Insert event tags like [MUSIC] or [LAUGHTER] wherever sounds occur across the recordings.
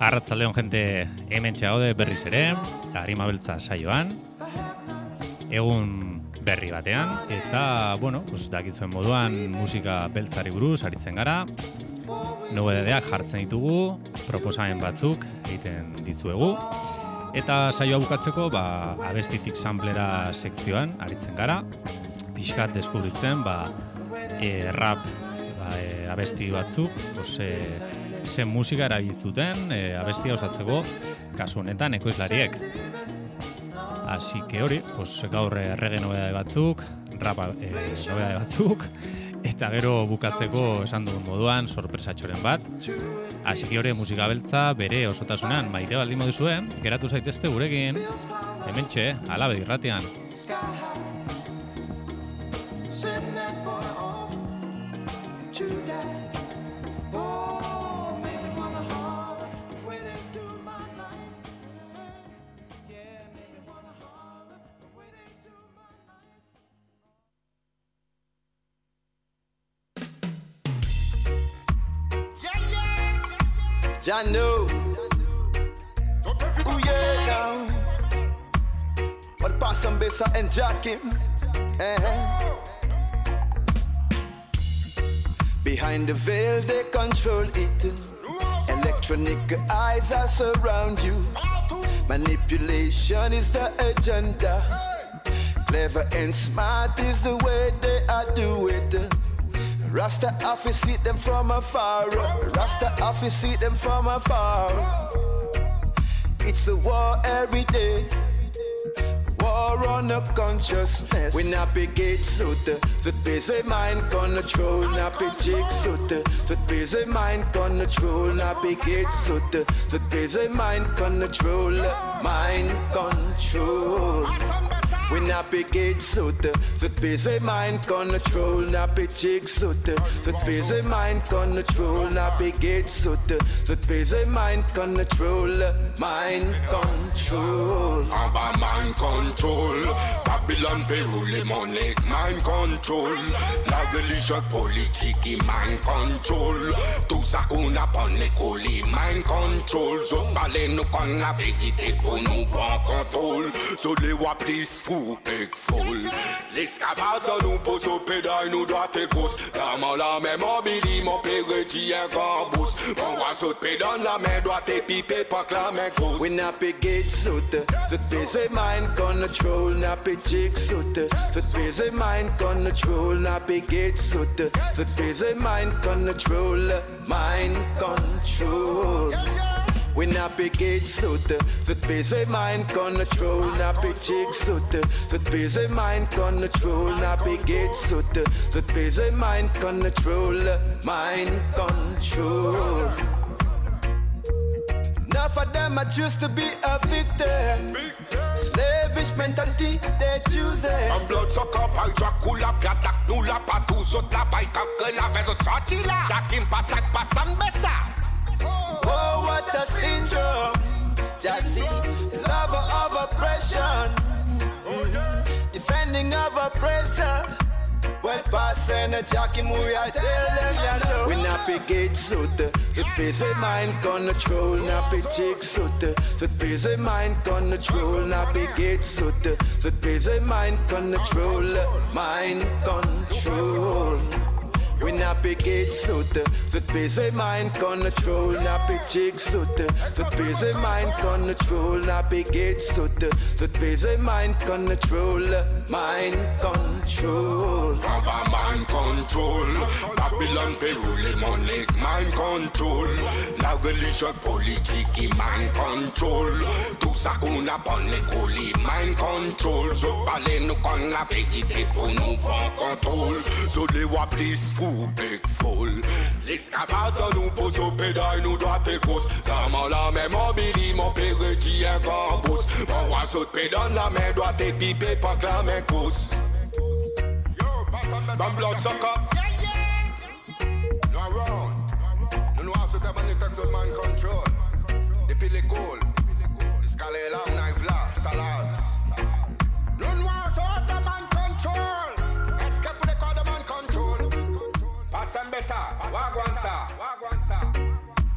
Arratzaldeon jente hemen txagode berriz ere, harima beltza saioan, egun berri batean, eta, bueno, pues, dakizuen moduan musika beltzari buruz aritzen gara, nobedeak jartzen ditugu, proposamen batzuk egiten dizuegu, eta saioa bukatzeko, ba, abestitik samplera sekzioan aritzen gara, pixkat deskubritzen, ba, e, rap ba, e, abesti batzuk, pues, e, zen musika erabiltzuten e, abestia osatzeko kasu honetan ekoizlariek. Así que hori, pues gaur errege nobedade batzuk, rap e, nobedade batzuk, [LAUGHS] eta gero bukatzeko esan dugun moduan sorpresatxoren bat. Así que hori musika beltza bere osotasunean maite baldin moduzue, geratu zaitezte gurekin, hemen txe, alabe irratian. Jah know. Ooh yeah now. But pass some bass and jack him. Eh. Behind the veil they control it. Electronic eyes are surround you. Manipulation is the agenda. Clever and smart is the way they are do it. Rasta office see them from afar. Rasta office see them from afar. It's a war every day. War on the consciousness. We not be gate suit. The busy mind control. Not be jig suit. The busy mind control. Not be gate suit. The busy mind control. Mind control. We not be gate suit, the busy mind control, be jig suit, the busy mind control, not be gate suit, the busy mind control, mind control. Aba mind control, Babylon Peru les monnaies mind control, la religion politique mind control, tout ça qu'on a pas l'école mind control, so parlez nous qu'on la vérité pour nous prendre contrôle, so les wa please fou big fool. L'escavage nous pose au pédale, nous doit te cause. Main la même mobile, mon père dit un gambous. Mon roi saute pédale, la main doit te piper, pas que la main cause. We not be gate the busy mind control, not be jig suit, the busy mind control, not be gate busy mind control, mind control. We not be gate busy mind control, jig suit, the busy mind control, not be gate busy mind control, mind control. Enough of them are just to be a victim. Slavish mentality, they choose it. Un blood sucker par Dracula, piatak nous la pas tous autres la paille que la verso sorti là. Takim pasak pasang besa. Oh, what a syndrome. Just lover of oppression, Mhm. defending of oppressor. Well, passing a jockey movie, I tell them, you know. We not be gate suit, the busy mind control, not be chick suit, the busy mind control, not be gate suit, the busy mind control, mind control. We be gate suit, the busy mind control, be chick suit, the busy mind control, be gate suit, the busy mind control, mind control. Aba mind control, Babylon Peru les monnaies mind control, la religion politique mind control, tout ça qu'on a pas l'école mind control, so parlez nous qu'on la vérité pour nous prendre contrôle, so wa please fou big fool, l'escavage nous pose au pédale nous doit te cause, main la même mobile mon père dit un gambous, mon roi saute pédale la main doit te piper pas que la main cause. Bam blood sucker. No wrong words with man control. Depuis l'école, jusqu'à là, on arrive là, ça lance. Nous noirs sont man control. Est-ce the pour les corps man control? Pass un better. wagwan ça, wagwan ça.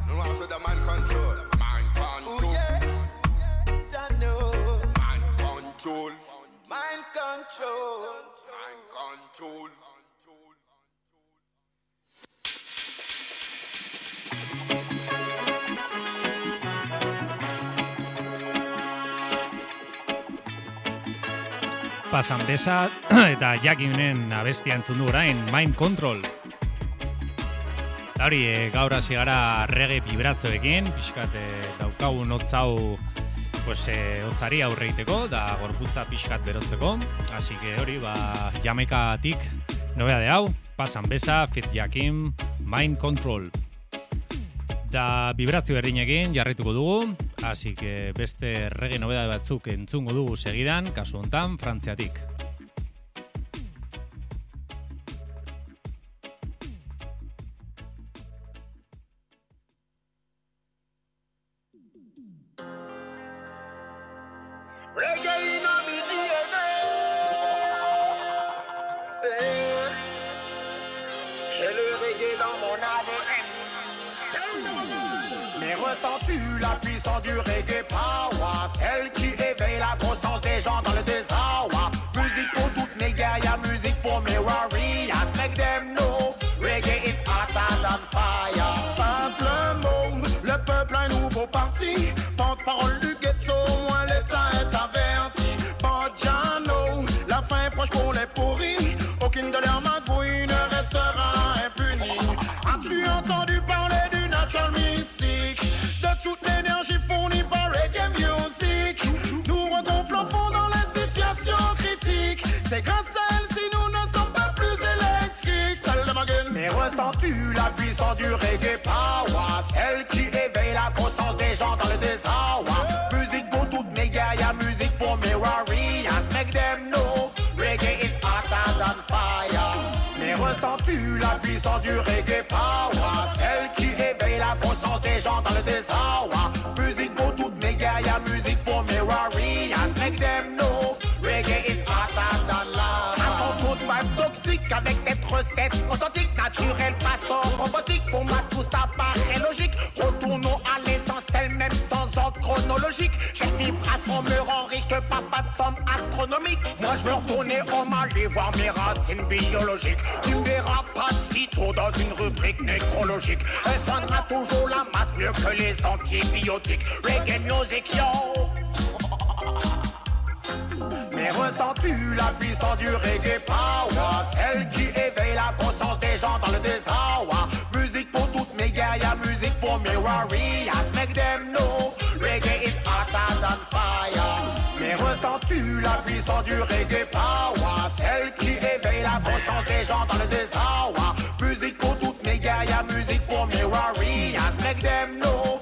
Nous noirs sont de man control. Man control. Ooh, yeah. Man control. Mind control. Mind control. pasan Sanbesa [CLEARS THROAT] eta jakinen abestia entzun du orain, Mind Control. Eta hori, e, gaur hasi gara rege vibrazioekin, pixkat eh, e, daukagun hotzau pues, e, hotzari aurre egiteko, da gorputza pixkat berotzeko. Asi que hori, ba, jamekatik nobeade hau, pasan besa, fit jakin, mind control. Da vibrazio berdinekin jarrituko dugu, así que beste rege nobedade batzuk entzungo dugu segidan, kasu hontan Frantziatik. la puissance du reggae power. Celle qui éveille la conscience des gens dans le désarroi. Musique pour toutes mes guerrières, musique pour mes warriors Make them know, reggae is hotter than love toute vibe toxique avec cette recette. Authentique, naturelle, façon robotique. Pour moi tout ça paraît logique chronologique. Chaque vibration me rend riche de papa de somme astronomique. Moi je veux retourner au Mali voir mes racines biologiques. Tu me verras pas de citron dans une rubrique nécrologique. Elle soignera toujours la masse mieux que les antibiotiques. Reggae music yo. Mais ressens-tu la puissance du reggae power? Celle qui éveille la conscience des gens dans le désarroi Musique pour toutes mes guerrières, musique pour mes warriors Make them know mais ressens-tu la puissance du reggae power? Celle qui éveille la conscience des gens dans le désarroi. Musique pour toutes mes guerrières, musique pour mes warriors. Make them know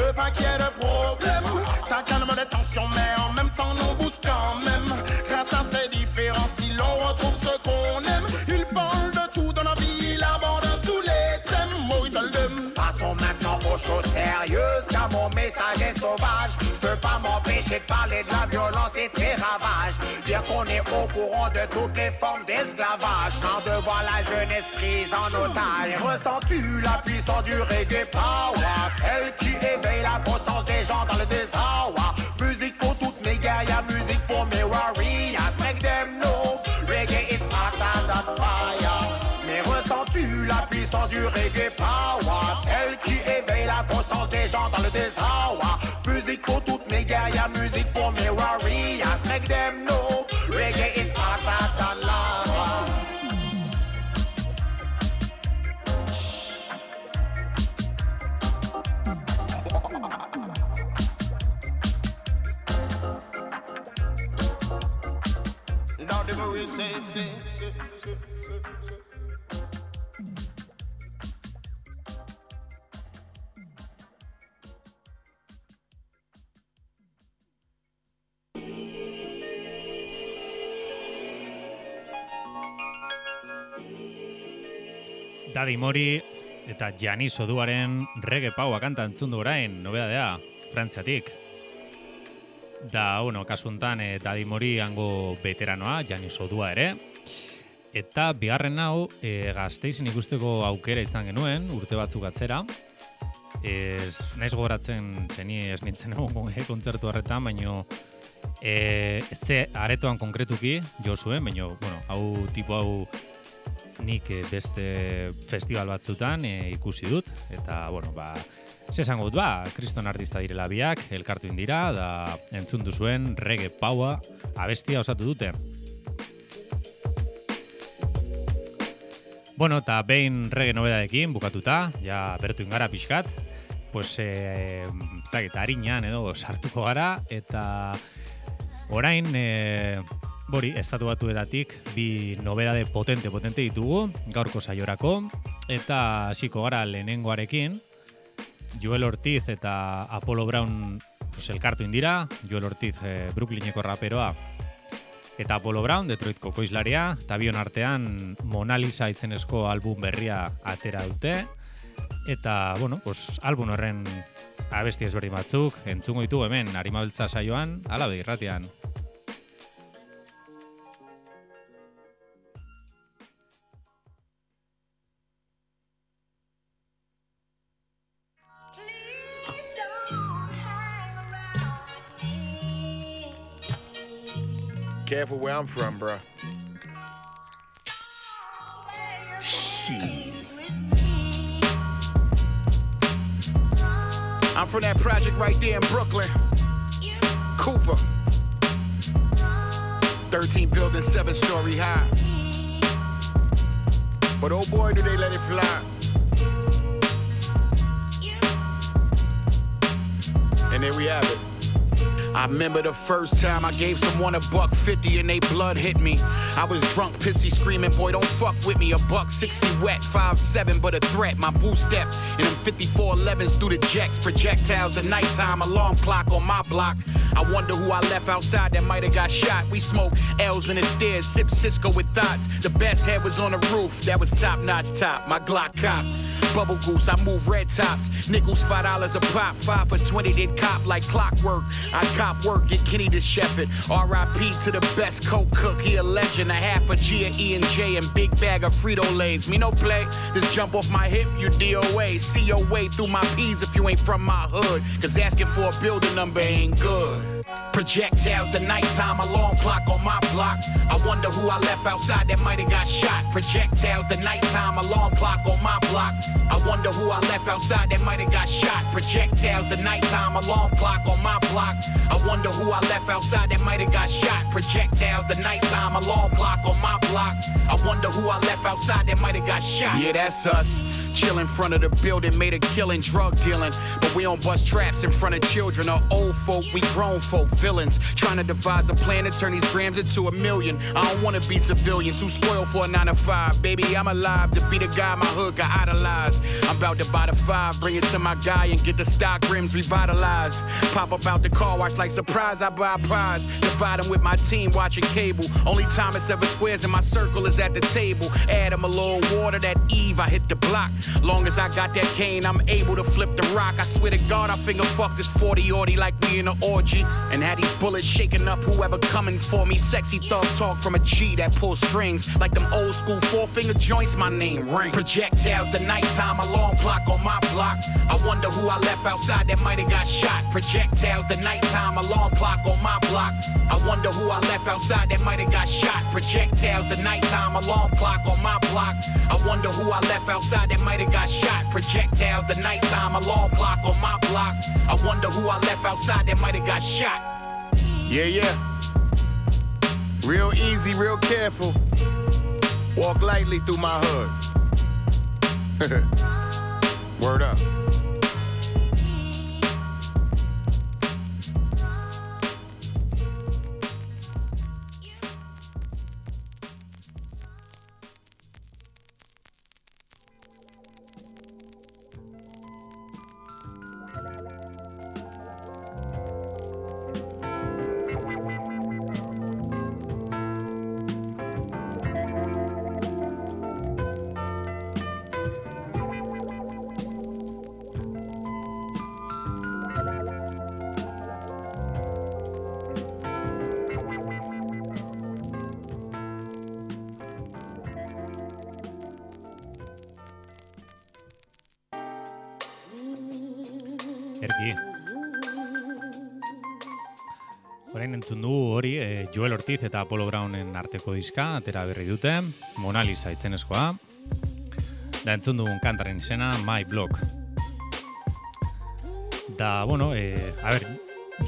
veux pas qu'il y ait de problème. Ça calme les tensions, mais en même temps, nous booste quand même. Grâce à ces différents styles, on retrouve ce qu'on aime. Il parle de tout dans la vie, il aborde tous les thèmes. Oh, Passons maintenant aux choses sérieuses, car mon message est sauvage peux pas m'empêcher de parler de la violence et de ses ravages. Bien qu'on est au courant de toutes les formes d'esclavage, en devoir la jeunesse prise en otage. Ressens-tu la puissance du reggae power, celle qui éveille la conscience des gens dans le désarroi? Musique pour toutes mes guerrières, musique pour mes warriors. Make them know, reggae is hot and fire. Mais ressens-tu la puissance du reggae power, celle qui éveille la conscience des gens dans le désarroi? Daddy Mori eta Janis Oduaren reggae paua kanta entzundu orain, nobeda frantziatik. Da, bueno, kasuntan, e, eh, Dadimori hango veteranoa, Janis Odua ere, Eta bigarren hau eh, e, gazteizen ikusteko aukera izan genuen, urte batzuk atzera. Ez, naiz gogoratzen zeni ez nintzen egon e, eh, kontzertu harretan, baino e, ze aretoan konkretuki jo zuen, baino, bueno, hau tipo hau nik beste festival batzutan e, ikusi dut, eta, bueno, ba, ze esango dut, ba, kriston artista direla biak, elkartu indira, da entzun duzuen reggae paua abestia osatu dute. Bueno, eta behin reggae nobedadekin bukatuta, ja bertu ingara pixkat, pues, e, zaketa, harinan edo sartuko gara, eta orain, e, Bori, estatu batu edatik, bi nobedade potente potente ditugu, gaurko saiorako, eta hasiko gara lehenengoarekin, Joel Ortiz eta Apollo Brown pues, elkartu indira, Joel Ortiz e, Brooklyneko raperoa, eta Apollo Brown, Detroitko koizlaria, eta bion artean Mona Lisa itzenezko album berria atera dute, eta, bueno, pues, album horren abesti ezberdin batzuk, entzungo ditu hemen, harimabeltza saioan, ala irratian. Careful where I'm from, bro. Shit. I'm from that project right there in Brooklyn. Cooper. 13 buildings, seven story high. But oh boy, do they let it fly. And there we have it. I remember the first time I gave someone a buck 50 and they blood hit me. I was drunk, pissy, screaming, boy, don't fuck with me. A buck 60 wet, five seven, but a threat. My boo step and them 54 11s through the jacks, projectiles, the nighttime alarm clock on my block. I wonder who I left outside that might have got shot. We smoke L's in the stairs, sip Cisco with thoughts. The best head was on the roof, that was top notch top. My Glock cop. Bubble goose, I move red tops. Nickels, five dollars a pop, five for 20, then cop like clockwork. I cop work, get Kenny to chef it. RIP to the best coke cook, he a legend. A half a G of E and J and big bag of Frito Lays. Me no play, just jump off my hip, you DOA. See your way through my P's if you ain't from my hood. Cause asking for a building number ain't good. Projectiles, the nighttime alarm clock on my block. I wonder who I left outside that might have got shot. Projectiles, the nighttime alarm clock on my block. I wonder who I left outside that might have got shot. Projectiles, the nighttime alarm clock on my block. I wonder who I left outside that might have got shot. Projectiles, the nighttime alarm clock on my block. I wonder who I left outside that might have got shot. Yeah, that's us. Chill in front of the building, made a killing, drug dealing. But we don't bust traps in front of children or old folk. We grown folk, villains. Trying to devise a plan to turn these grams into a million. I don't wanna be civilians too spoiled for a nine to five. Baby, I'm alive to be the guy my hood got idolized. I'm about to buy the five, bring it to my guy and get the stock rims revitalized. Pop up out the car wash like surprise, I buy a prize. Divide with my team watching cable. Only time it's ever squares in my circle is at the table. Add them a little water, that Eve, I hit the block. Long as I got that cane, I'm able to flip the rock. I swear to God, I finger fuck this 40 orty like we in an orgy. And had these bullets shaking up whoever coming for me. Sexy thug talk from a G that pulls strings. Like them old school four finger joints, my name ring. Projectiles, the nighttime alarm clock on my block. I wonder who I left outside that might have got shot. Projectiles, the nighttime alarm clock on my block. I wonder who I left outside that might have got shot. Projectiles, the nighttime alarm clock on my block. I wonder who I left outside that might have got shot. Projectiles, the nighttime alarm clock on my block. I wonder who I left outside that might have got shot. Yeah, yeah. Real easy, real careful. Walk lightly through my hood. [LAUGHS] Word up. ederki. Horain entzun dugu hori e, Joel Ortiz eta Apollo Brownen arteko diska, atera berri dute, Mona Lisa itzenezkoa. Da entzun dugun kantaren izena, My Block. Da, bueno, e, a ber,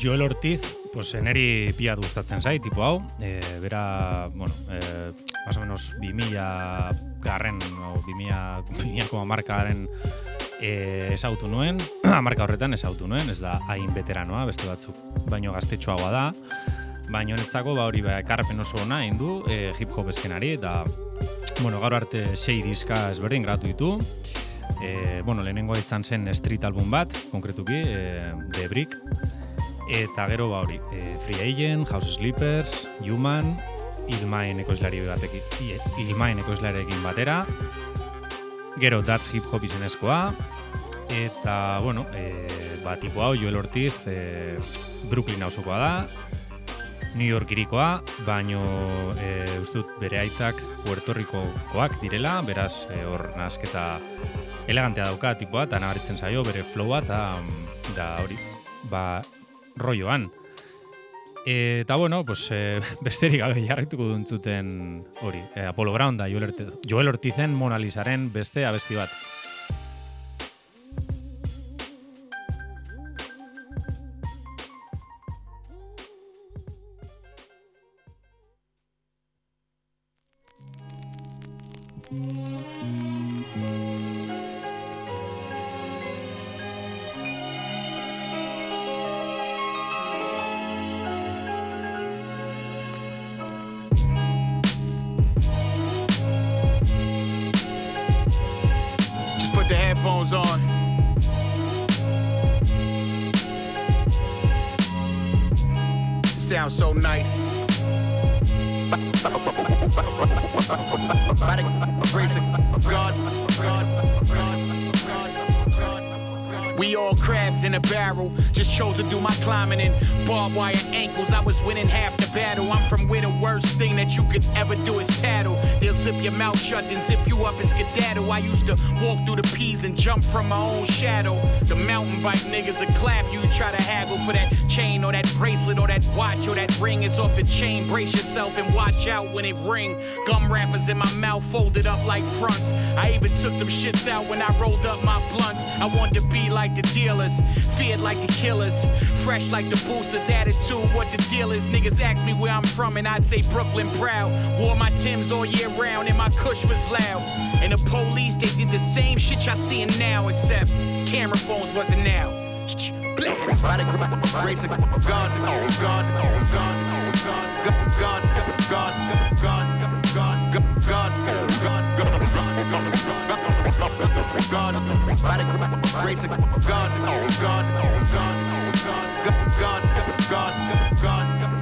Joel Ortiz, pues, eneri pia gustatzen zai, tipo hau. E, bera, bueno, e, más o menos 2000 garren, o 2000, 2000 markaren e, esautu nuen, [CLEARS THROAT] amarka horretan esautu nuen, ez da hain veteranoa, beste batzuk baino gaztetxoagoa da, baino netzako ba hori ba, ekarpen oso ona indu e, hip hop eskenari, eta bueno, gaur arte sei diska ezberdin gratu ditu, e, bueno, lehenengo izan zen street album bat, konkretuki, e, The Brick, eta gero ba hori, e, Free Agent, House Sleepers, Human, Ilmaen ekoizlari batekin, Ilmaen ekoizlarekin batera, Gero Dutch Hip Hop izenezkoa, eta, bueno, e, ba, tipo hau, Joel Ortiz, e, Brooklyn hausokoa da, New York irikoa, baino e, ustut bere aitak Puerto Ricokoak direla, beraz e, hor e, nazketa elegantea dauka tipoa, eta nabaritzen zaio bere flowa, eta da hori, ba, rolloan. Eta bueno, pues, e, [LAUGHS] besterik gabe jarrituko duntzuten hori, e, Apollo Brown da Joel Ortizen Mona Lisaren beste abesti bat. Just put the headphones on. Sounds so nice. We all crabs in a barrel. Just chose to do my climbing in barbed wire ankles. I was winning half from where the worst thing that you could ever do is tattle. They'll zip your mouth shut, then zip you up and skedaddle. I used to walk through the peas and jump from my own shadow. The mountain bike niggas a clap you try to haggle for that chain or that bracelet or that watch or that ring is off the chain. Brace yourself and watch out when it ring. Gum wrappers in my mouth folded up like fronts. I even took them shits out when I rolled up my blunts. I wanted to be like the dealers, feared like the killers, fresh like the boosters. Attitude, what the deal is. Niggas me where I'm from and I'd say Brooklyn proud. Wore my Tims all year round and my kush was loud. And the police, they did the same shit y'all seeing now, except camera phones wasn't now. Racing, guns, guns, guns, guns, guns, guns, guns, guns,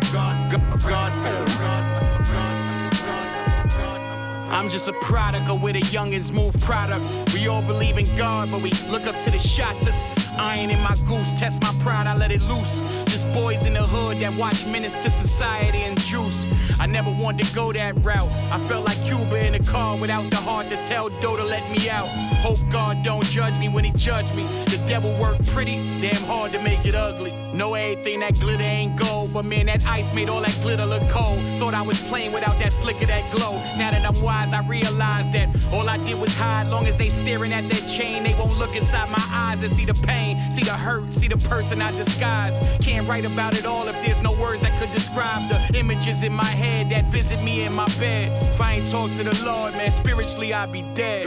I'm just a product of where the youngins move product. We all believe in God, but we look up to the shotters. Iron in my goose, test my pride, I let it loose. Just boys in the hood that watch Menace to Society and Juice. I never wanted to go that route. I felt like Cuba in a car without the heart to tell Doe to let me out. Hope God don't judge me when he judge me. The devil worked pretty, damn hard to make it ugly. Know everything that glitter ain't gold, but man, that ice made all that glitter look cold. Thought I was playing without that flicker, that glow. Now that I'm wise, I realize that all I did was hide. Long as they staring at that chain, they won't look inside my eyes and see the pain, see the hurt, see the person I disguise. Can't write about it all if there's no words that could describe the images in my head that visit me in my bed. If I ain't talk to the Lord, man, spiritually I'd be dead.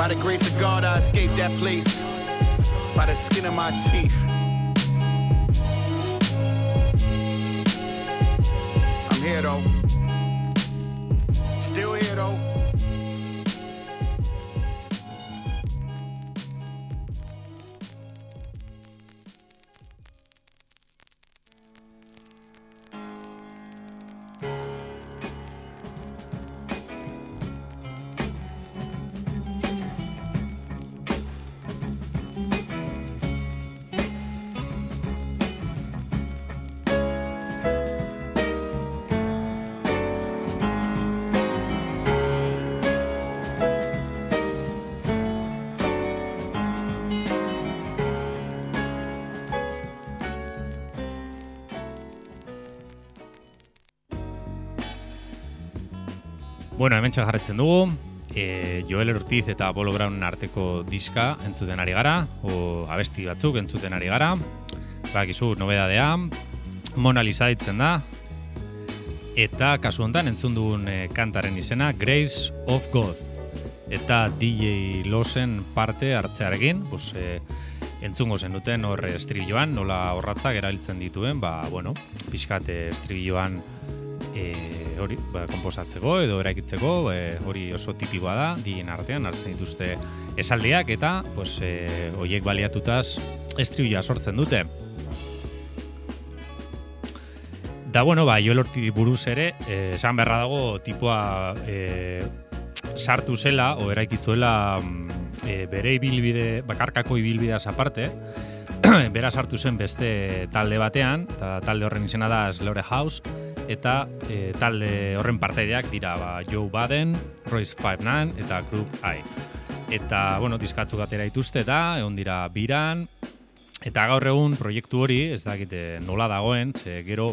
By the grace of God, I escaped that place by the skin of my teeth. I'm here though. Still here though. Bueno, hemen jarretzen dugu, e, Joel Ortiz eta Apollo Brown arteko diska entzuten ari gara, o abesti batzuk entzuten ari gara, bakizu, nobedadea, Mona Lisa ditzen da, eta kasu honetan entzun dugun e, kantaren izena Grace of God. Eta DJ Losen parte hartzearekin, pues, e, entzungo zen duten hor estribilloan, nola horratzak erabiltzen dituen, ba, bueno, pixkat estribilloan e, hori, ba, komposatzeko edo eraikitzeko, e, hori oso tipikoa da, digin artean hartzen dituzte esaldiak eta pues, e, oiek baliatutaz estribilloa sortzen dute. Da bueno, ba, jo lorti buruz ere, e, esan beharra dago tipua e, sartu zela, o eraikitzuela e, bere ibilbide, bakarkako ibilbideaz aparte, [CLEARS THROAT] bera sartu zen beste talde batean, eta talde horren izena da Slore House, eta e, talde horren parteideak dira ba, Joe Baden, Royce 59 eta Group I. Eta, bueno, diskatzu gatera ituzte eta egon dira biran, eta gaur egun proiektu hori, ez dakite nola dagoen, ze, gero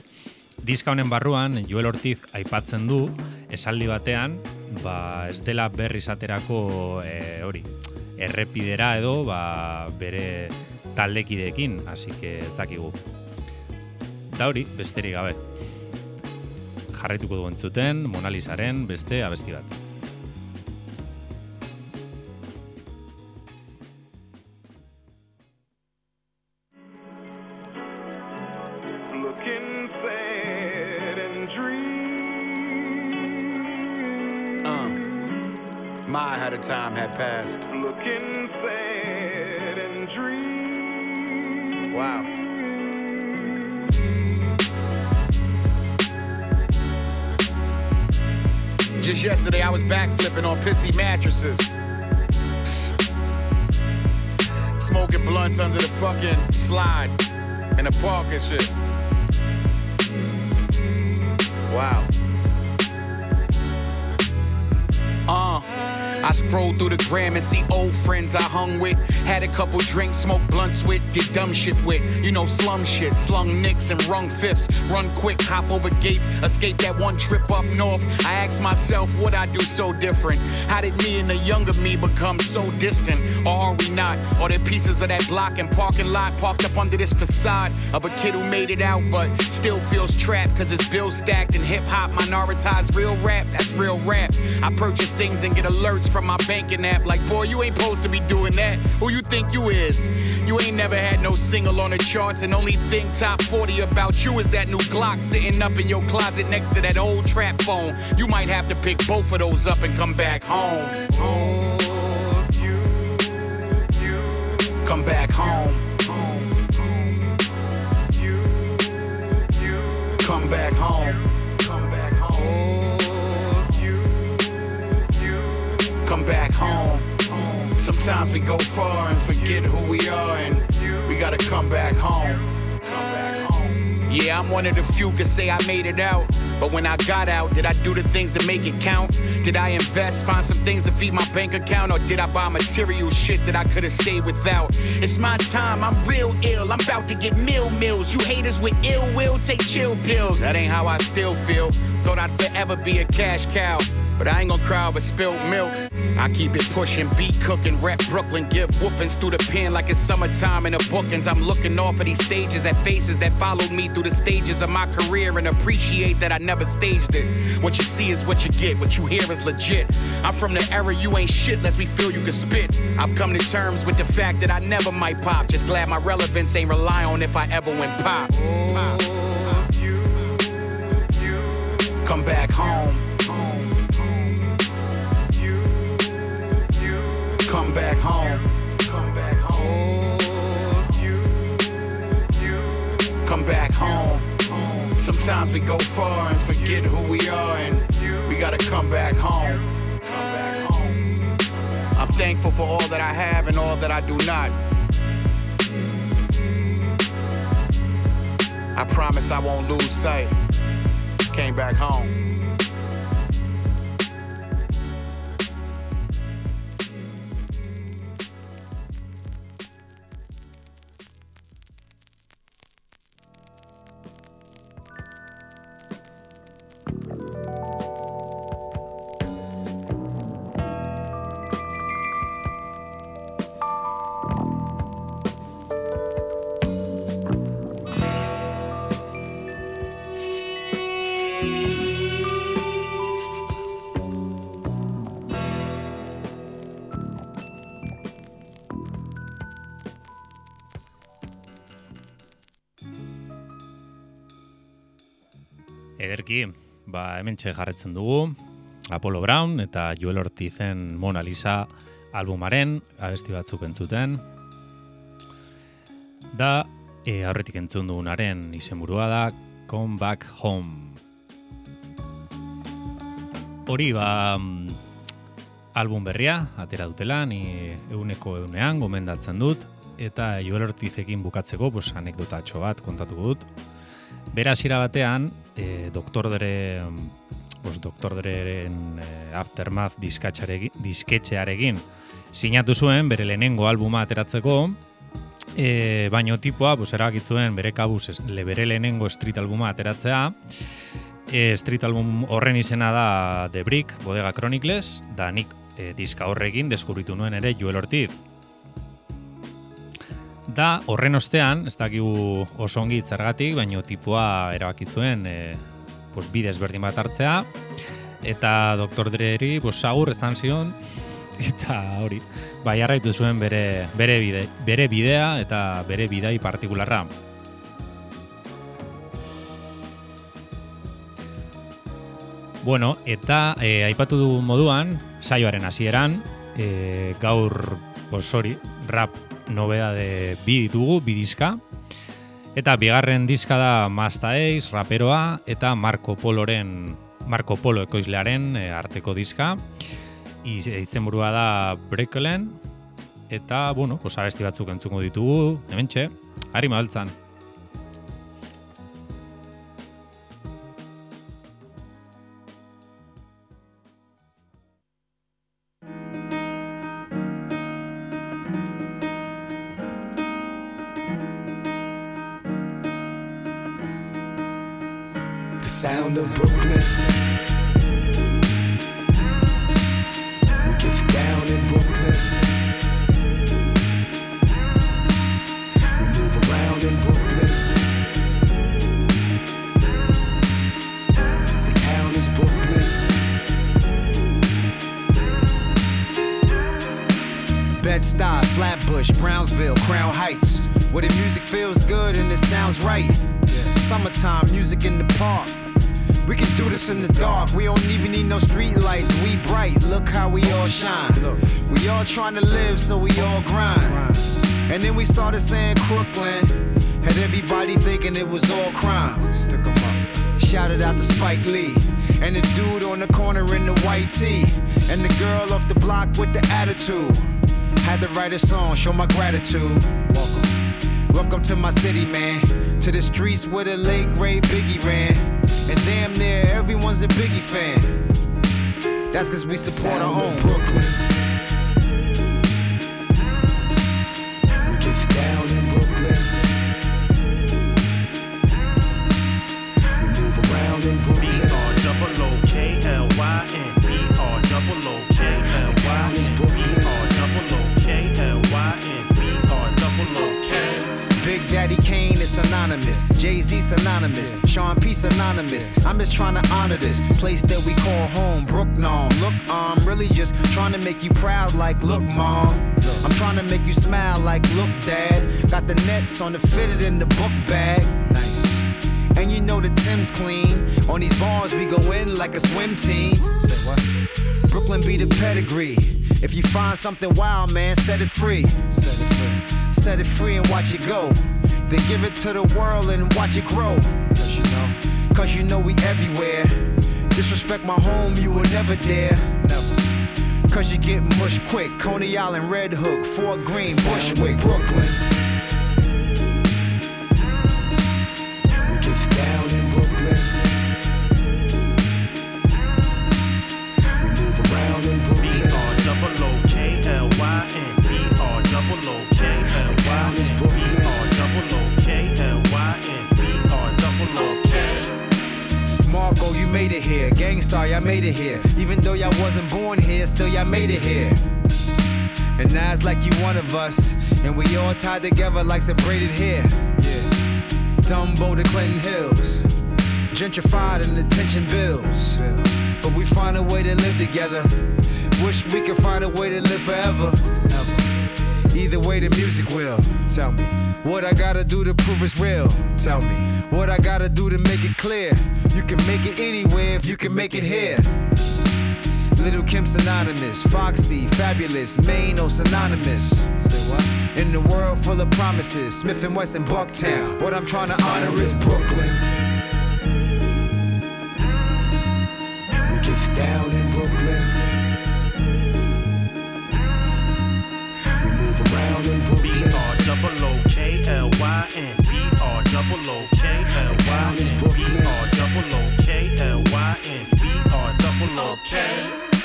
diska honen barruan Joel Ortiz aipatzen du, esaldi batean, ba, ez dela berri zaterako e, hori, errepidera edo ba, bere taldekideekin, hasi que ezakigu. Da hori, besterik gabe jarraituko duen zuten Monalizaren beste abesti bat. Uh, time had passed. Looking sad and dream. Wow. Just yesterday, I was backflipping on pissy mattresses. Smoking blunts under the fucking slide in the park and shit. Wow. I scroll through the gram and see old friends I hung with. Had a couple drinks, smoked blunts with, did dumb shit with. You know, slum shit, slung nicks and rung fifths. Run quick, hop over gates, escape that one trip up north. I ask myself, what I do so different? How did me and the younger me become so distant? Or are we not? Are there pieces of that block and parking lot parked up under this facade of a kid who made it out but still feels trapped because his bills stacked and hip hop, minoritized real rap? That's real rap. I purchase things and get alerts from my banking app. Like, boy, you ain't supposed to be doing that. Who you think you is? You ain't never had no single on the charts, and only thing top 40 about you is that new Glock sitting up in your closet next to that old trap phone. You might have to pick both of those up and come back home. Come back home. Sometimes we go far and forget who we are, and we gotta come back home. Yeah, I'm one of the few could say I made it out. But when I got out, did I do the things to make it count? Did I invest, find some things to feed my bank account? Or did I buy material shit that I could have stayed without? It's my time, I'm real ill. I'm about to get meal meals. You haters with ill will, take chill pills. That ain't how I still feel. Thought I'd forever be a cash cow. But I ain't gonna cry over spilled milk. I keep it pushing, beat cooking, rep Brooklyn, give whoopings through the pen like it's summertime in the bookings. I'm looking off of these stages at faces that followed me through the stages of my career and appreciate that I never staged it. What you see is what you get, what you hear is legit. I'm from the era you ain't shit lest we feel you can spit. I've come to terms with the fact that I never might pop. Just glad my relevance ain't rely on if I ever went pop. Oh, pop. Come back home. Home. Come back home. Come back home. Sometimes we go far and forget who we are, and we gotta come back home. Come back home. I'm thankful for all that I have and all that I do not. I promise I won't lose sight. Came back home. Ba, hemen jarretzen dugu, Apollo Brown eta Joel Ortizen Mona Lisa albumaren abesti batzuk entzuten. Da, e, aurretik entzun dugunaren izenburua da Come Back Home. Hori, ba, mm, album berria, atera dutela, ni euneko eunean gomendatzen dut, eta Joel Ortizekin bukatzeko, pues, anekdotatxo bat kontatuko dut. Bera hasiera batean, e, doktor dere, pues, doktor dereren e, aftermath disketxearegin sinatu zuen bere lehenengo albuma ateratzeko, e, baino tipoa, pues, erakitzuen bere kabuz le bere lehenengo street albuma ateratzea, e, street album horren izena da The Brick, Bodega Chronicles, da nik e, diska horrekin deskubritu nuen ere Joel Ortiz. Da, horren ostean, ez dakigu oso ongi zergatik, baino tipoa erabaki zuen e, pues, bidez berdin bat hartzea, eta Dr. Dreri pues, agur esan zion, eta hori, bai jarraitu zuen bere, bere, bide, bere bidea eta bere bidai partikularra. Bueno, eta e, aipatu du moduan, saioaren hasieran, e, gaur, pues hori, rap nobeda de bi ditugu, bi diska, eta bigarren diska da Masta Ace, raperoa, eta Marco Poloren, Marco Polo ekoizlearen e, arteko diska, Iz- izenburua da Breakelen, eta, bueno, pues abesti batzuk entzungo ditugu, hementxe, harri mabiltzan. Sound of Brooklyn. We gets down in Brooklyn. We move around in Brooklyn. The town is Brooklyn. Bed-Stuy, Flatbush, Brownsville, Crown Heights. Where the music feels good and it sounds right. Summertime, music in the park. We can do this in the dark. We don't even need no street lights. We bright. Look how we all shine. We all trying to live, so we all grind. And then we started saying Crooklyn. Had everybody thinking it was all crime. Stick 'em up. Shouted out to Spike Lee. And the dude on the corner in the white tee. And the girl off the block with the attitude. Had to write a song, show my gratitude. Welcome. Welcome to my city, man. To the streets where the late great Biggie ran. And damn near everyone's a Biggie fan. That's cause we support our Sound home. of Brooklyn. Is synonymous. Jay Z synonymous. Sean P synonymous. I'm just trying to honor this place that we call home. Brooklyn, Look, I'm really just trying to make you proud, like, look, mom. I'm trying to make you smile, like, look, dad. Got the nets on the fitted in the book bag. Nice. And you know the Tim's clean. On these bars, we go in like a swim team. Brooklyn be the pedigree. If you find something wild, man, set it free. Set it free. Set it free and watch it go. Then give it to the world and watch it grow. Cause you know, Cause you know we everywhere. Disrespect my home, you will never dare. Never. Cause you get mush quick. Coney Island, Red Hook, Fort Greene, Bushwick, Brooklyn. Gang Starr, y'all made it here. Even though y'all wasn't born here, still y'all made it here. And now it's like you one of us. And we all tied together like some braided hair. Yeah. Dumbo to Clinton Hills. Gentrified and attention bills. But we find a way to live together. Wish we could find a way to live forever. Either way, the music will. Tell me. What I gotta do to prove it's real. Tell me. What I gotta do to make it clear. You can make it anywhere if you can make it here. Little Kim synonymous, Foxy, Fabolous, Maine or synonymous. Say what? In the world full of promises, Smif-N-Wessun and Bucktown. What I'm trying to honor is Brooklyn. We get down double O K L Y N. B R double O K L Y N. B. R double O K L Y N. B R double O K.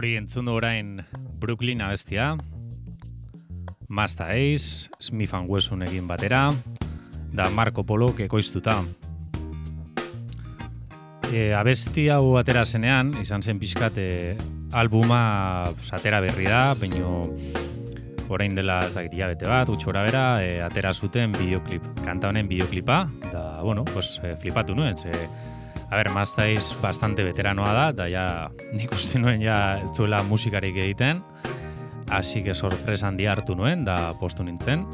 Hori entzun du orain Brooklyn abestia, Masta Ace, Smith and Wesson egin batera, da Marco Polo ekoiztuta. E, abesti hau atera zenean, izan zen pixkat e, albuma atera berri da, baino orain dela ez dakit bete bat, utxora bera, e, atera zuten bideoklip, kanta honen bideoklipa, da, bueno, pues, e, flipatu nuen, ze, a ber, Mastaiz bastante veteranoa da, da ja, nik uste nuen ja zuela musikarik egiten, hasi que sorpresa handi hartu nuen, da postu nintzen.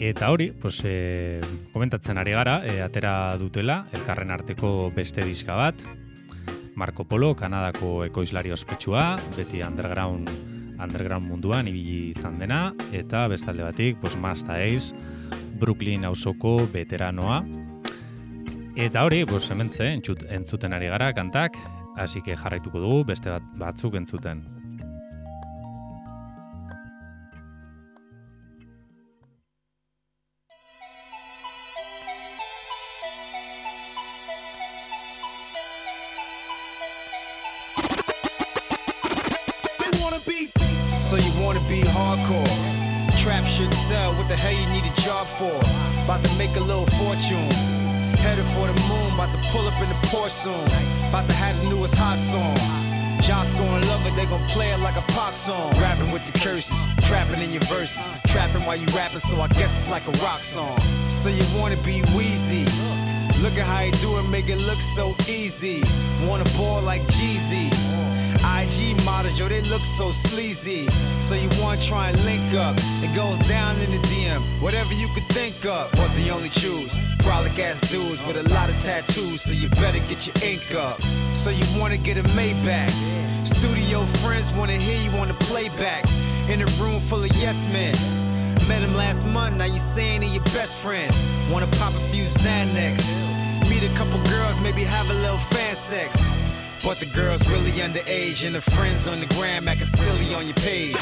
Eta hori, pues, e, komentatzen ari gara, e, atera dutela, elkarren arteko beste diska bat, Marco Polo, Kanadako ekoizlari ospetsua, beti underground, underground munduan ibili izan dena, eta bestalde batik, pues, Masta Ace, Brooklyn auzoko veteranoa. Eta hori, pues, hementze, entzut, entzuten ari gara kantak, hasi que jarraituko dugu beste bat, batzuk entzuten. Soon. About to have the newest hot song. Josh gonna love it, they gon' play it like a pop song. Rapping with the curses, trapping in your verses. Trapping while you rapping, so I guess it's like a rock song. So you wanna be Weezy. Look at how you do it, make it look so easy. Wanna ball like Jeezy. IG models, yo, they look so sleazy. So you wanna try and link up? It goes down in the DM, whatever you could think of. But they only choose brolic ass dudes with a lot of tattoos, so you better get your ink up. So you wanna get a Maybach? Studio friends wanna hear you on the playback. In a room full of yes men. Met him last month, now you saying he your best friend. Wanna pop a few Xanax. Meet a couple girls, maybe have a little fan sex. But the girl's really underage, and the friends on the gram acting silly on your page.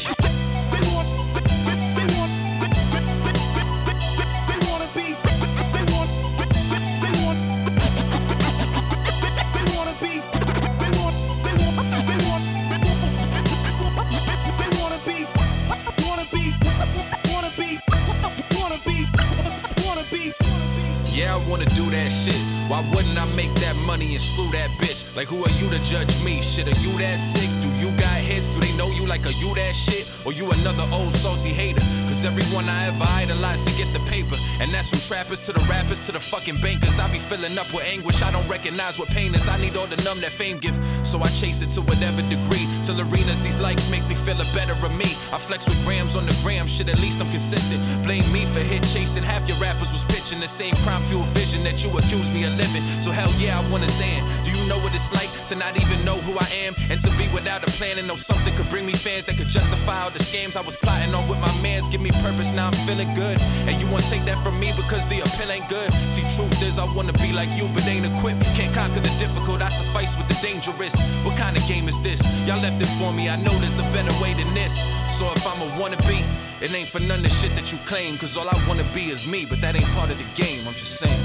Yeah, I wanna do that shit. Why wouldn't I make that money and screw that bitch? Like, who are you to judge me? Shit, are you that sick? Do you got hits? Do they know you like, are you that shit? Or you another old salty hater? Cause everyone I ever idolized to get the paper. And that's from trappers to the rappers to the fucking bankers. I be filling up with anguish. I don't recognize what pain is. I need all the numb that fame give. So I chase it to whatever degree. Till arenas, these likes make me feel a better of me. I flex with grams on the gram. Shit, at least I'm consistent. Blame me for hit chasing. Half your rappers was pitching the same crime fuel vision that you accuse me of living. So hell yeah, I wanna Zan. Know what it's like to not even know who I am? And to be without a plan and know something could bring me fans that could justify all the scams I was plotting on with my mans. Give me purpose, now I'm feeling good. And you wanna take that from me because the appeal ain't good. See, truth is, I wanna be like you, but ain't equipped. Can't conquer the difficult, I suffice with the dangerous. What kind of game is this? Y'all left it for me, I know there's a better way than this. So if I'm a wannabe, it ain't for none of the shit that you claim. Cause all I wanna be is me, but that ain't part of the game, I'm just saying.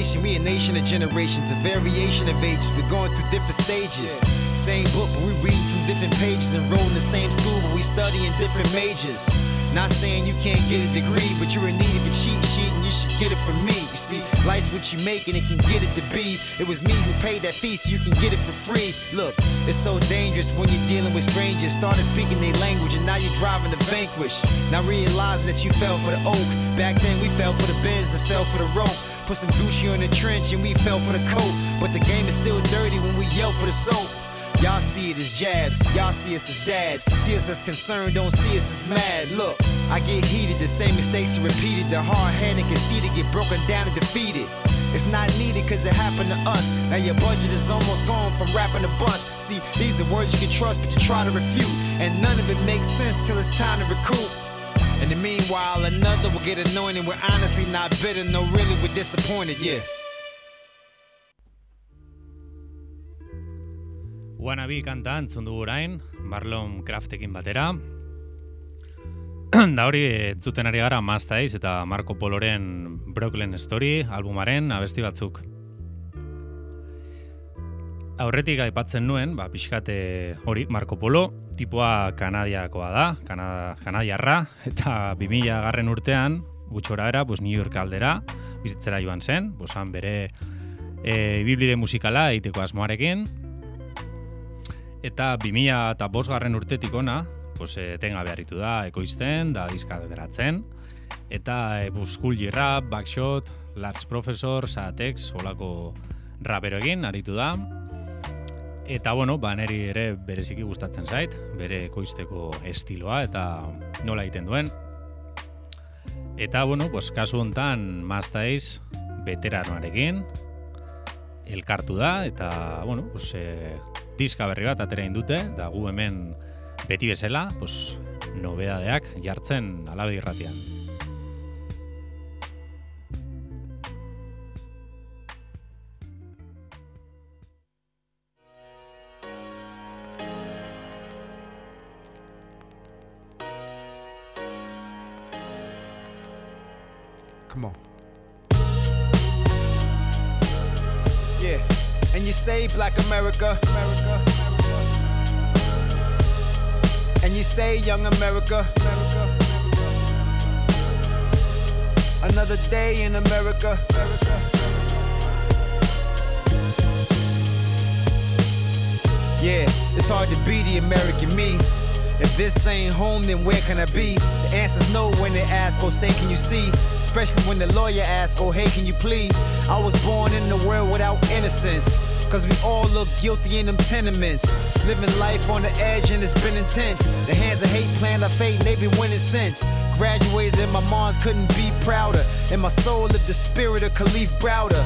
Nation, we a nation of generations, a variation of ages. We're going through different stages. Same book, but we reading from different pages. Enrolled in the same school, but we study in different majors. Not saying you can't get a degree, but you're in need of a cheat sheet and you should get it from me. You see, life's what you make and it can get it to be. It was me who paid that fee so you can get it for free. Look, it's so dangerous when you're dealing with strangers. Started speaking their language and now you're driving to vanquish. Now realizing that you fell for the oak. Back then we fell for the bends and fell for the rope. Put some Gucci on the trench and we fell for the coat. But the game is still dirty when we yell for the soap. Y'all see it as jabs, y'all see us as dads. See us as concerned, don't see us as mad. Look, I get heated, the same mistakes are repeated. The hard headed conceited get broken down and defeated. It's not needed cause it happened to us. Now your budget is almost gone from rapping to bust. See, these are words you can trust, but you try to refute. And none of it makes sense till it's time to recoup. The meanwhile, another will get anointed. We're honestly not bitter, no, really, we're disappointed, yeah. Wannabe kanta entzun dugu orain, Marlon Craftekin batera. [CLEARS THROAT] da hori, entzuten ari gara Maztaiz eta Marco Poloren Brooklyn Story albumaren abesti batzuk. Aurretik aipatzen nuen, ba, pixkate hori, Marco Polo, tipoa kanadiakoa da, Kanada, kanadiarra, eta 2000 garren urtean, gutxora era, pues, New York aldera, bizitzera joan zen, bosan bere e, biblide musikala egiteko asmoarekin, eta 2000 eta garren urtetik ona, pues, etengabe harritu da, ekoizten, da diska deratzen, eta e, buskul rap, backshot, large professor, satex, holako rapero egin, aritu da, Eta bueno, ba neri ere bereziki gustatzen zait, bere ekoizteko estiloa eta nola egiten duen. Eta bueno, pues kasu hontan Maztaiz veteranoarekin elkartu da eta bueno, pues e, diska berri bat atera indute da gu hemen beti bezala, pues nobedadeak jartzen alabe irratian. Black America. America. And you say young America. America. Another day in America. America. Yeah, it's hard to be the American me. If this ain't home, then where can I be? The answer's no when they ask, oh say, can you see? Especially when the lawyer asks, oh hey, can you plead? I was born in the world without innocence. Cause we all look guilty in them tenements. Living life on the edge and it's been intense. The hands of hate planned our fate and they been winning since. Graduated and my moms couldn't be prouder. In my soul lived the spirit of Kalief Browder.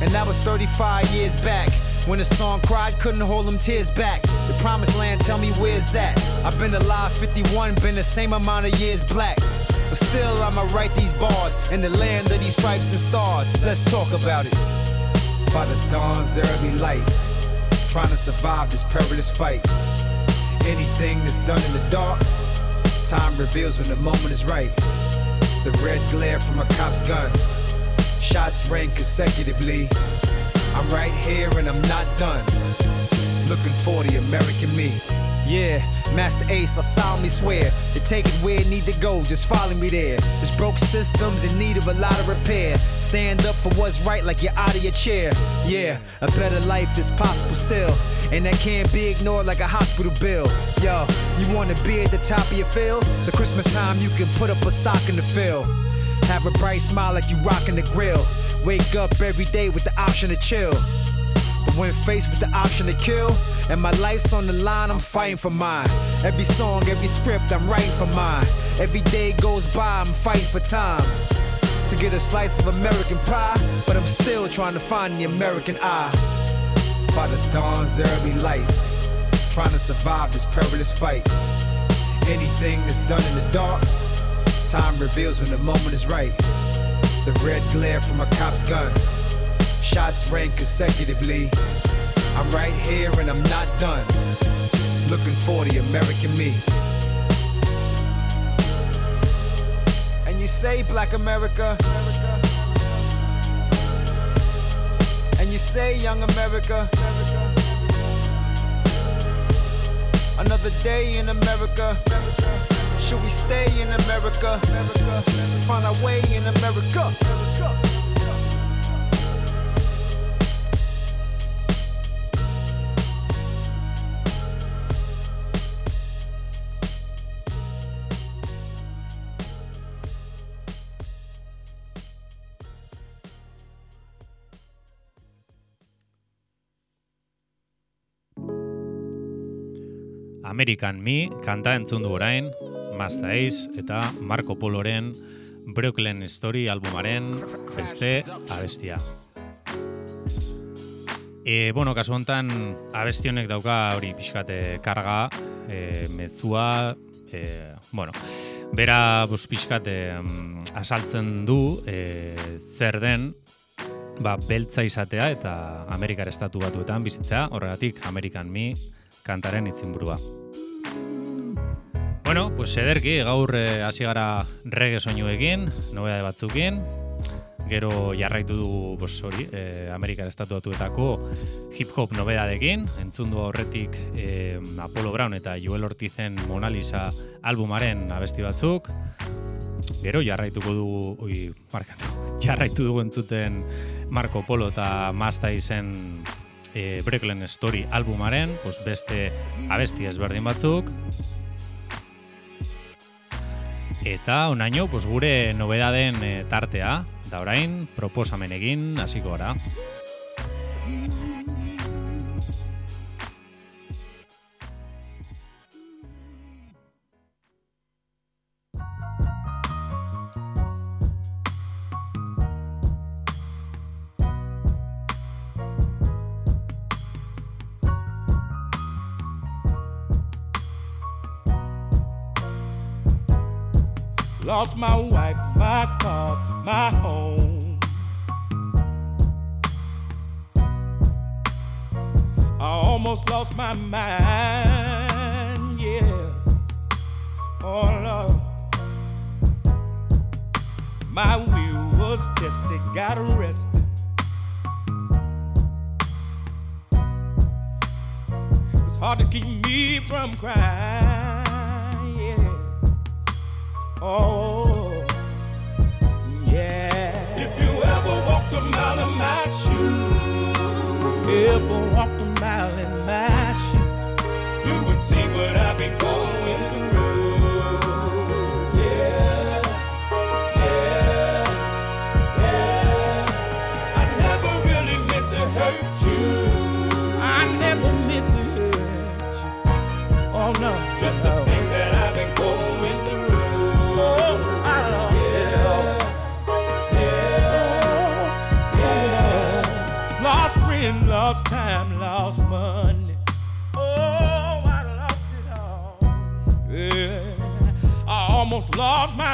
And that was 35 years back. When the song cried, couldn't hold them tears back. The promised land, tell me where's that? I've been alive 51, been the same amount of years black. But still, I'ma write these bars in the land of these stripes and stars. Let's talk about it. By the dawn's early light, trying to survive this perilous fight. Anything that's done in the dark, time reveals when the moment is right. The red glare from a cop's gun, shots rang consecutively. I'm right here and I'm not done. Looking for the American me. Yeah, Masta Ace, I solemnly swear to take it where it need to go, just follow me there. This broke system's in need of a lot of repair. Stand up for what's right like you're out of your chair. Yeah, a better life is possible still. And that can't be ignored like a hospital bill. Yo, you wanna be at the top of your field? So Christmas time you can put up a stock in the field. Have a bright smile like you rockin' the grill. Wake up every day with the option to chill. When faced with the option to kill, and my life's on the line, I'm fighting for mine. Every song, every script, I'm writing for mine. Every day goes by, I'm fighting for time. To get a slice of American pie, but I'm still trying to find the American eye. By the dawn's early light, trying to survive this perilous fight. Anything that's done in the dark, time reveals when the moment is right. The red glare from a cop's gun. Shots rang consecutively. I'm right here and I'm not done. Looking for the American me. And you say, Black America. And you say, young America? Another day in America. Should we stay in America? Find our way in America. American Me kanta entzun du orain, Mazda Ace eta Marco Poloren Brooklyn Story albumaren beste abestia. E, bueno, kasu honetan abesti honek dauka hori pixkate karga, e, mezua, e, bueno, bera bus pixkate mm, asaltzen du e, zer den ba, beltza izatea eta Amerikar estatu batuetan bizitzea, horregatik American Me kantaren izinburua. Bueno, pues ederki, gaur eh, hasi gara reggae soinuekin, nobedade batzukin, gero jarraitu dugu bos, hori, eh, Amerikar estatuatuetako hip-hop nobedadekin, entzundu aurretik eh, Apollo Brown eta Joel Ortizen Mona Lisa albumaren abesti batzuk, gero jarraituko dugu, oi, markatu, [LAUGHS] jarraitu dugu entzuten Marco Polo eta Mazda izen e, Brooklyn Story albumaren, pues beste abesti ezberdin batzuk, Eta onaino, pues gure nobedaden e, tartea, da orain, proposamen egin, hasiko gara. Lost my wife, my car, my home. I almost lost my mind, yeah. Oh Lord. My will was tested, got arrested. It's hard to keep me from crying. Oh, yeah. If you ever walked a mile in my shoes, ever walked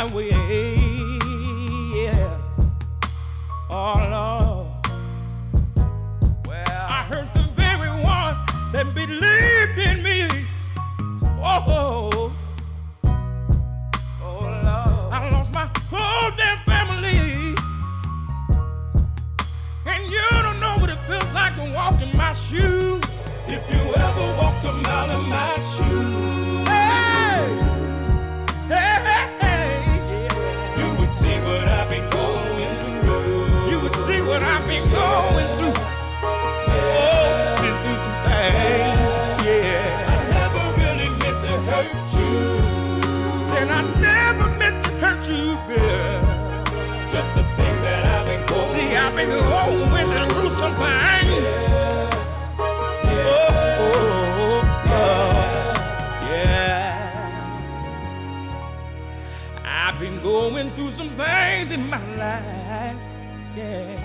lost See, I've been going through some. Oh, oh, oh. I've been going through some things in my life. Yeah.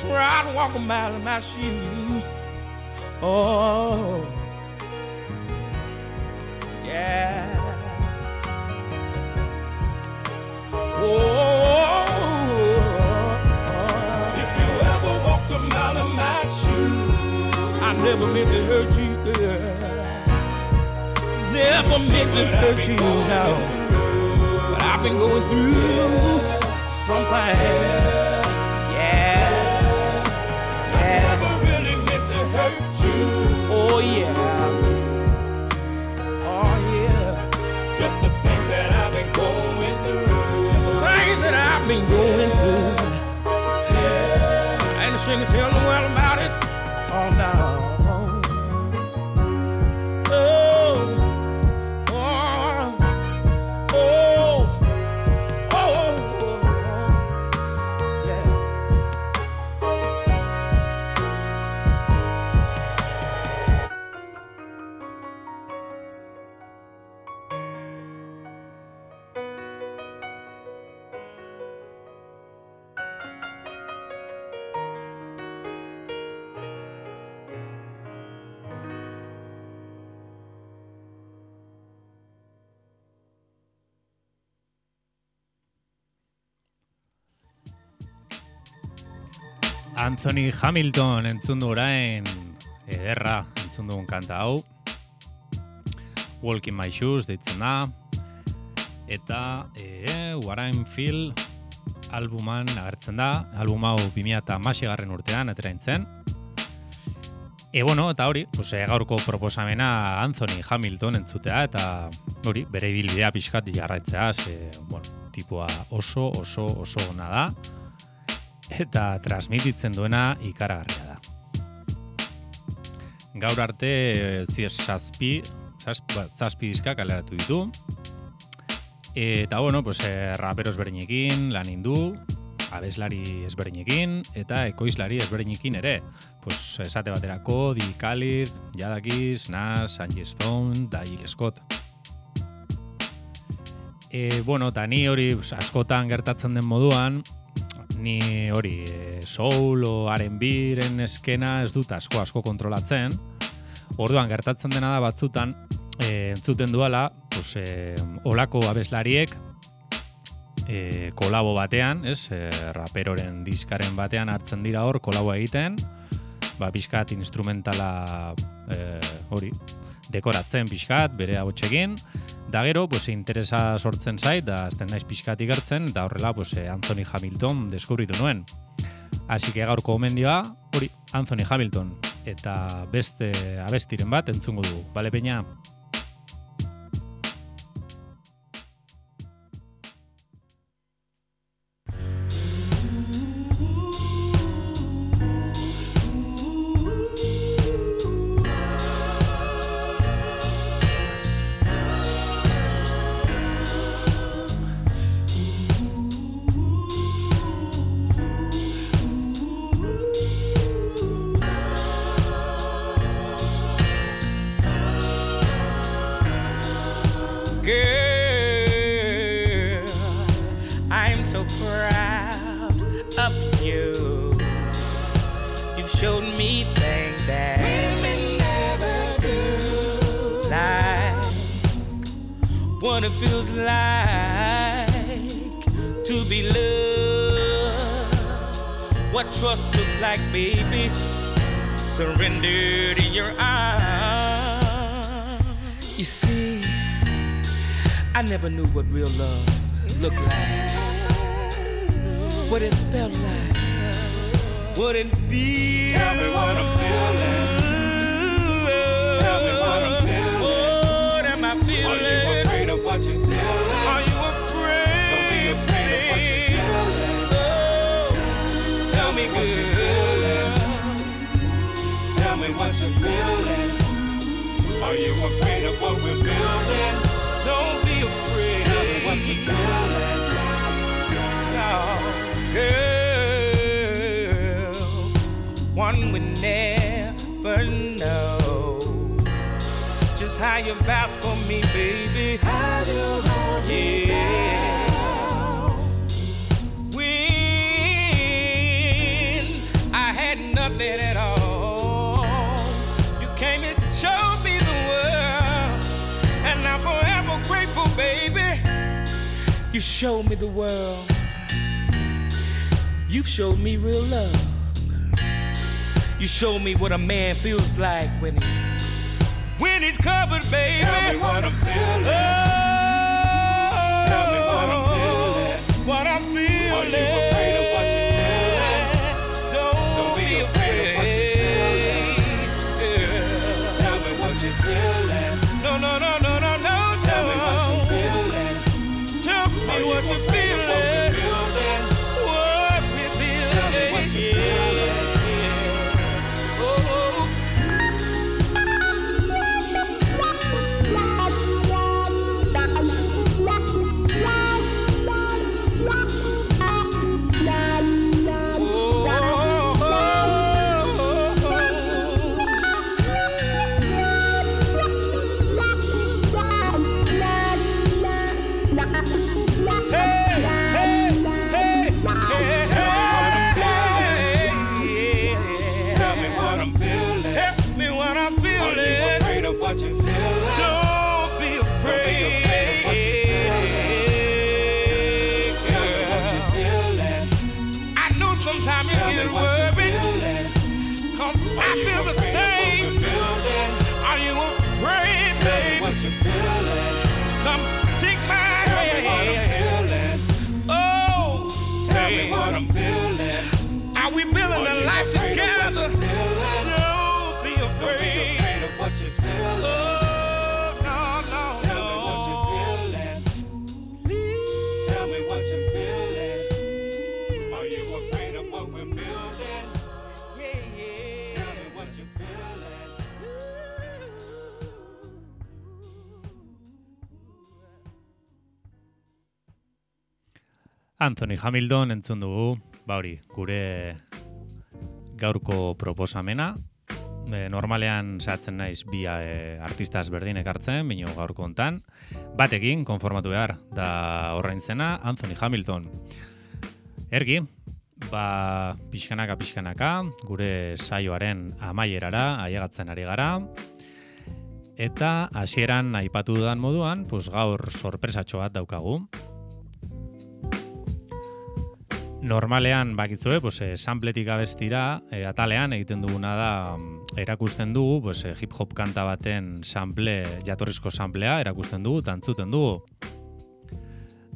Try to walk a mile in my shoes. Oh, never meant to hurt you, girl. Never meant to hurt you, no. But I've been going through something. Yeah. Anthony Hamilton entzun du orain ederra entzun dugun kanta hau. Walk in my shoes deitzen da. Eta e, What I'm Feel albuman agertzen da. Album hau 2008 garren urtean aterain zen. E, bueno, eta hori, pues, e, gaurko proposamena Anthony Hamilton entzutea, eta hori, bere ibilbidea pixkat jarraitzea, ze, bueno, tipua oso, oso, oso ona da, eta transmititzen duena ikaragarria da. Gaur arte, e, zier zazpi, zazpi, ba, zazpi diska kaleratu ditu, eta, bueno, pues, e, rapero ezberdinekin, lan indu, abeslari ezberdinekin, eta ekoizlari ezberdinekin ere, pues, esate baterako, Di Khalid, Jadakiz, Nas, Angie Stone, da Jill Scott. E, bueno, eta ni hori pues, askotan gertatzen den moduan, ni hori e, soul o R&B-ren eskena ez dut asko asko kontrolatzen. Orduan gertatzen dena da batzutan, e, entzuten duala, pues, e, olako abeslariek e, kolabo batean, ez, e, raperoren diskaren batean hartzen dira hor kolabo egiten, ba, pixkat instrumentala e, hori, dekoratzen pixkat, bere abotxekin, da gero, pues, interesa sortzen zait, da azten naiz pixkat igertzen, da horrela, pues, e, Anthony Hamilton deskubritu nuen. Así que gaurko gomendioa, hori, Anthony Hamilton, eta beste abestiren bat entzungo dugu. Bale, peña? Surrendered in your arms. You see, I never knew what real love looked like. What it felt like. What it feels. Tell me what I'm feeling. Tell me what I'm feeling. What am I feeling? Are you afraid of what me what you're feeling. Are you afraid of what we're building? Don't be afraid. Tell me what you're feeling. No, girl, one would never know just how you vouch for me, baby. How you hold yeah. You showed me the world. You've showed me real love. You showed me what a man feels like when he when he's covered, baby. Tell me what I'm feeling. Oh. Tell me what I'm feeling. What I'm feeling. Are you afraid of what Anthony Hamilton entzun dugu, ba hori, gure gaurko proposamena. E, normalean satzen naiz bi e, artista ezberdin ekartzen, bino gaurko hontan. Batekin, konformatu behar, da horrein zena, Anthony Hamilton. Ergi, ba, pixkanaka, pixkanaka, gure saioaren amaierara, ailegatzen ari gara. Eta hasieran aipatu dudan moduan, pues gaur sorpresatxo bat daukagu. Normalean bakizue, pues, eh, sampletik abestira, eh, atalean egiten duguna da mm, erakusten dugu, pues, eh, hip hop kanta baten sample, jatorrizko samplea erakusten dugu, tantzuten dugu.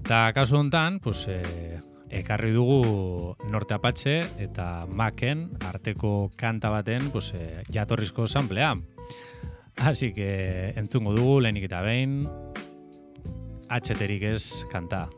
Ta kasu hontan, pues, eh, ekarri dugu Norte Apache eta Maken arteko kanta baten pues, eh, jatorrizko samplea. Así que entzungo dugu lehenik eta behin HTrik ez kanta.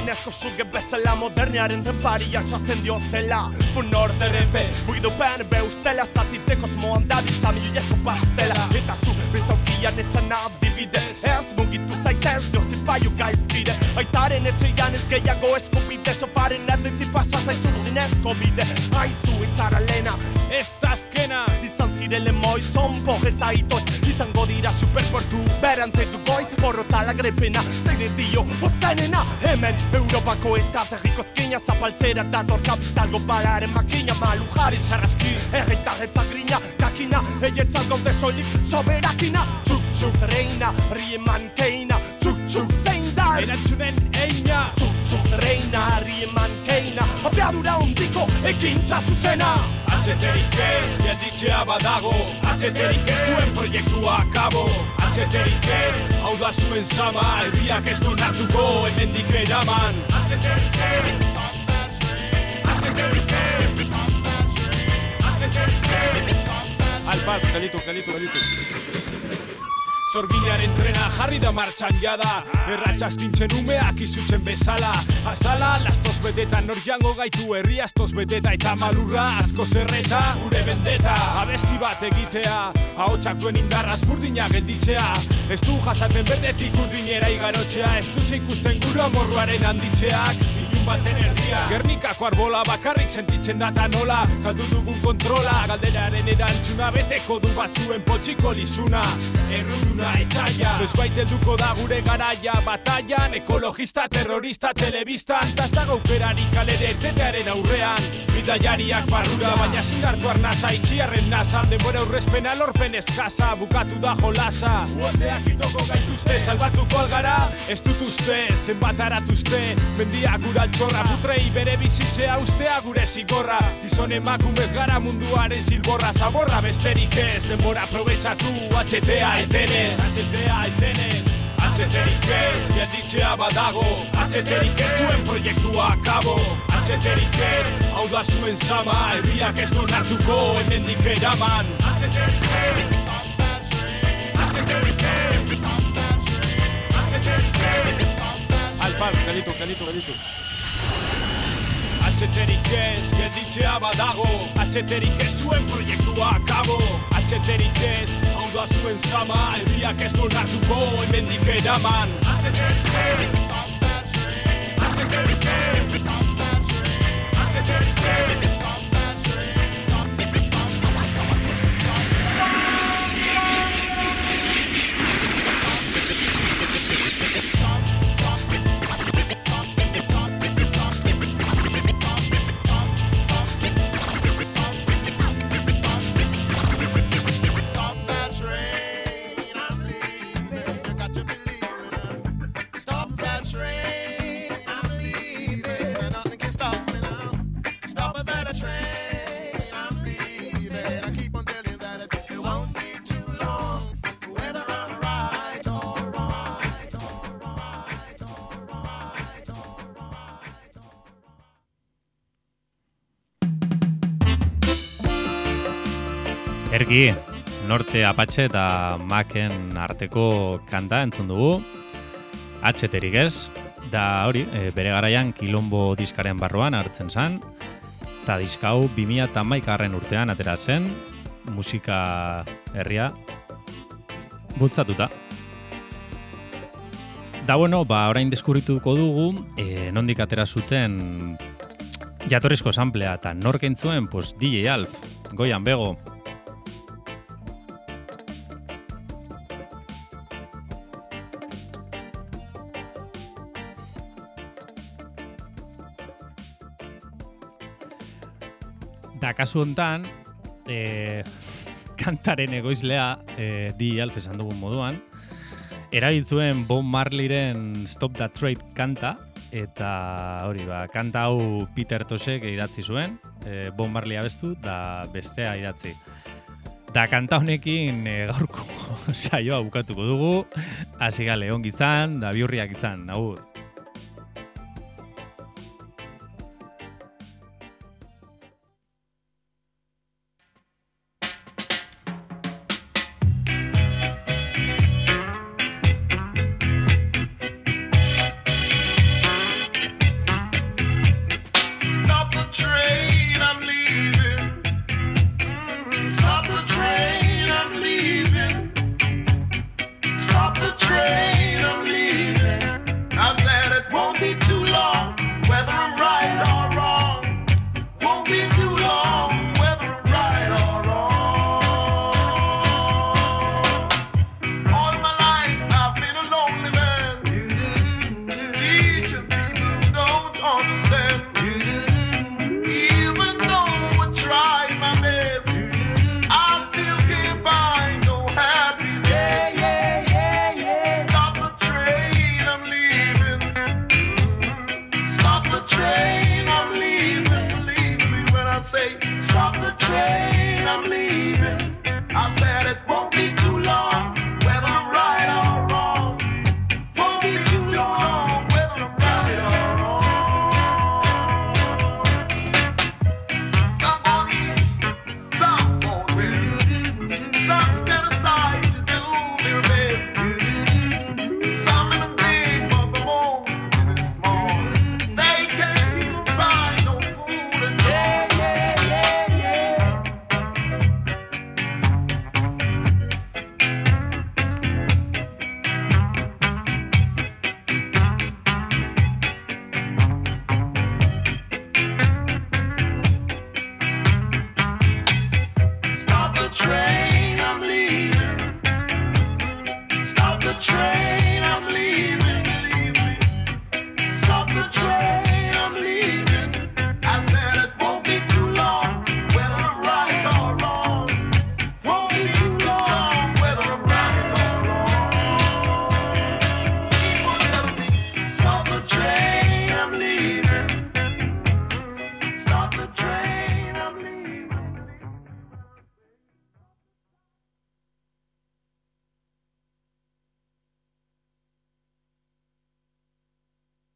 Urdinezko suge bezala moderniaren tenparia txatzen diotela. Fun orderen be, buidupen be ustela Zatitzeko osmoan da bizamilezko pastela. Eta zu bezaukian etzan adibide Ez mugitu zaitez jozi paio gaizkide. Aitaren etxeian ez gehiago eskubide Sofaren erditik pasa zaizu urdinezko bide. Aizu itzara lena, ez da azkena. Izan zirele moi zonpo eta itoz. Izango dira superportu berante du goiz Porrotala grepena, zeire dio ozenena Hemen Europako estrategiko eskina Zapaltzera dator kapitalgo balaren makina. Malu jarri sarraski, erretarretza grina Kakina, eietzat gaude soilik soberakina Txuk txuk reina, rieman keina Txuk txuk zein da? Erantzunen eina. Txuk reina, rieman keina Apiadura ondiko ekintza zuzena. Atzeterik ez, gelditzea badago. Atzeterik ez, zuen proiektua akabo. Atzeterik ez, hau da zuen zama Herriak ez du nartuko, hemendik eraman. Atzeterik ez Atzeterik ez Atzeterik ez Albat, gelitu, gelitu, gelitu Zorginaren trena jarri da martxan jada. Erratxa astintzen umeak izutzen bezala. Azala, lastos beteta nor jango gaitu herri astos beteta Eta malurra asko zerreta. Gure bendeta Abesti bat egitea, ahotsak duen indarraz burdina gelditzea. Ez du jasaten betetik urdinera igarotzea Ez du ikusten gura morruaren handitzeak baten erdia Gernikako arbola bakarrik sentitzen data nola. Galdu dugun kontrola Galderaren erantzuna beteko du batzuen potxiko lizuna. Erruduna etzaia. Noiz baite duko da gure garaia Bataian, ekologista, terrorista, telebistan. Taz dago aukerari kalere etetearen aurrean Bidaiariak barrura, baina zindartu arnaza Itxiarren nasa, denbora aurrezpena lorpen eskasa Bukatu da jolasa. Uoteak itoko gaituzte, salbatuko algara Ez dut uste, zenbat aratuzte Mendia gura altxorra, putrei bere bizitzea ustea gure zigorra. Gizon emakumez gara munduaren zilborra Zaborra besterik ez, denbora aprobetsatu HTA etenez, HTA etenez HTRIKES, gelditzea badago HTRIKES, zuen proiektua akabo HTRIKES, hau da zuen zama Herriak ez non hartuko, etendik eraman HTRIKES HTRIKES HTRIKES Alfaz, galitu, galitu, galitu Atzeterik ez, gelditzea badago. Atzeterik ez zuen proiektua akabo. Atzeterik ez, hau da zuen zama Elbiak ez duen hartuko, emendik edaman Atzeterik ez, Atzeterik ez, Atzeterik ez, Ergi, Norte Apache eta Maken arteko kanta entzun dugu. Atxeterik ez, da hori, e, bere garaian kilombo diskaren barruan hartzen zan, eta diskau 2000 eta urtean ateratzen, musika herria bultzatuta. Da bueno, ba, orain deskurrituko dugu, e, nondik atera zuten jatorrizko samplea eta nork entzuen, pues DJ Alf, goian bego. Da kasu hontan, e, kantaren egoizlea e, DJ Alf esan dugun moduan, erabiltzuen Bob Marleyren Stop That Trade kanta, eta hori ba, kanta hau Peter Tosek idatzi zuen, e, Bob Marley abestu, da bestea idatzi. Da kanta honekin e, gaurko [LAUGHS] saioa bukatuko dugu, hasi gale ongi izan, da biurriak izan, agur.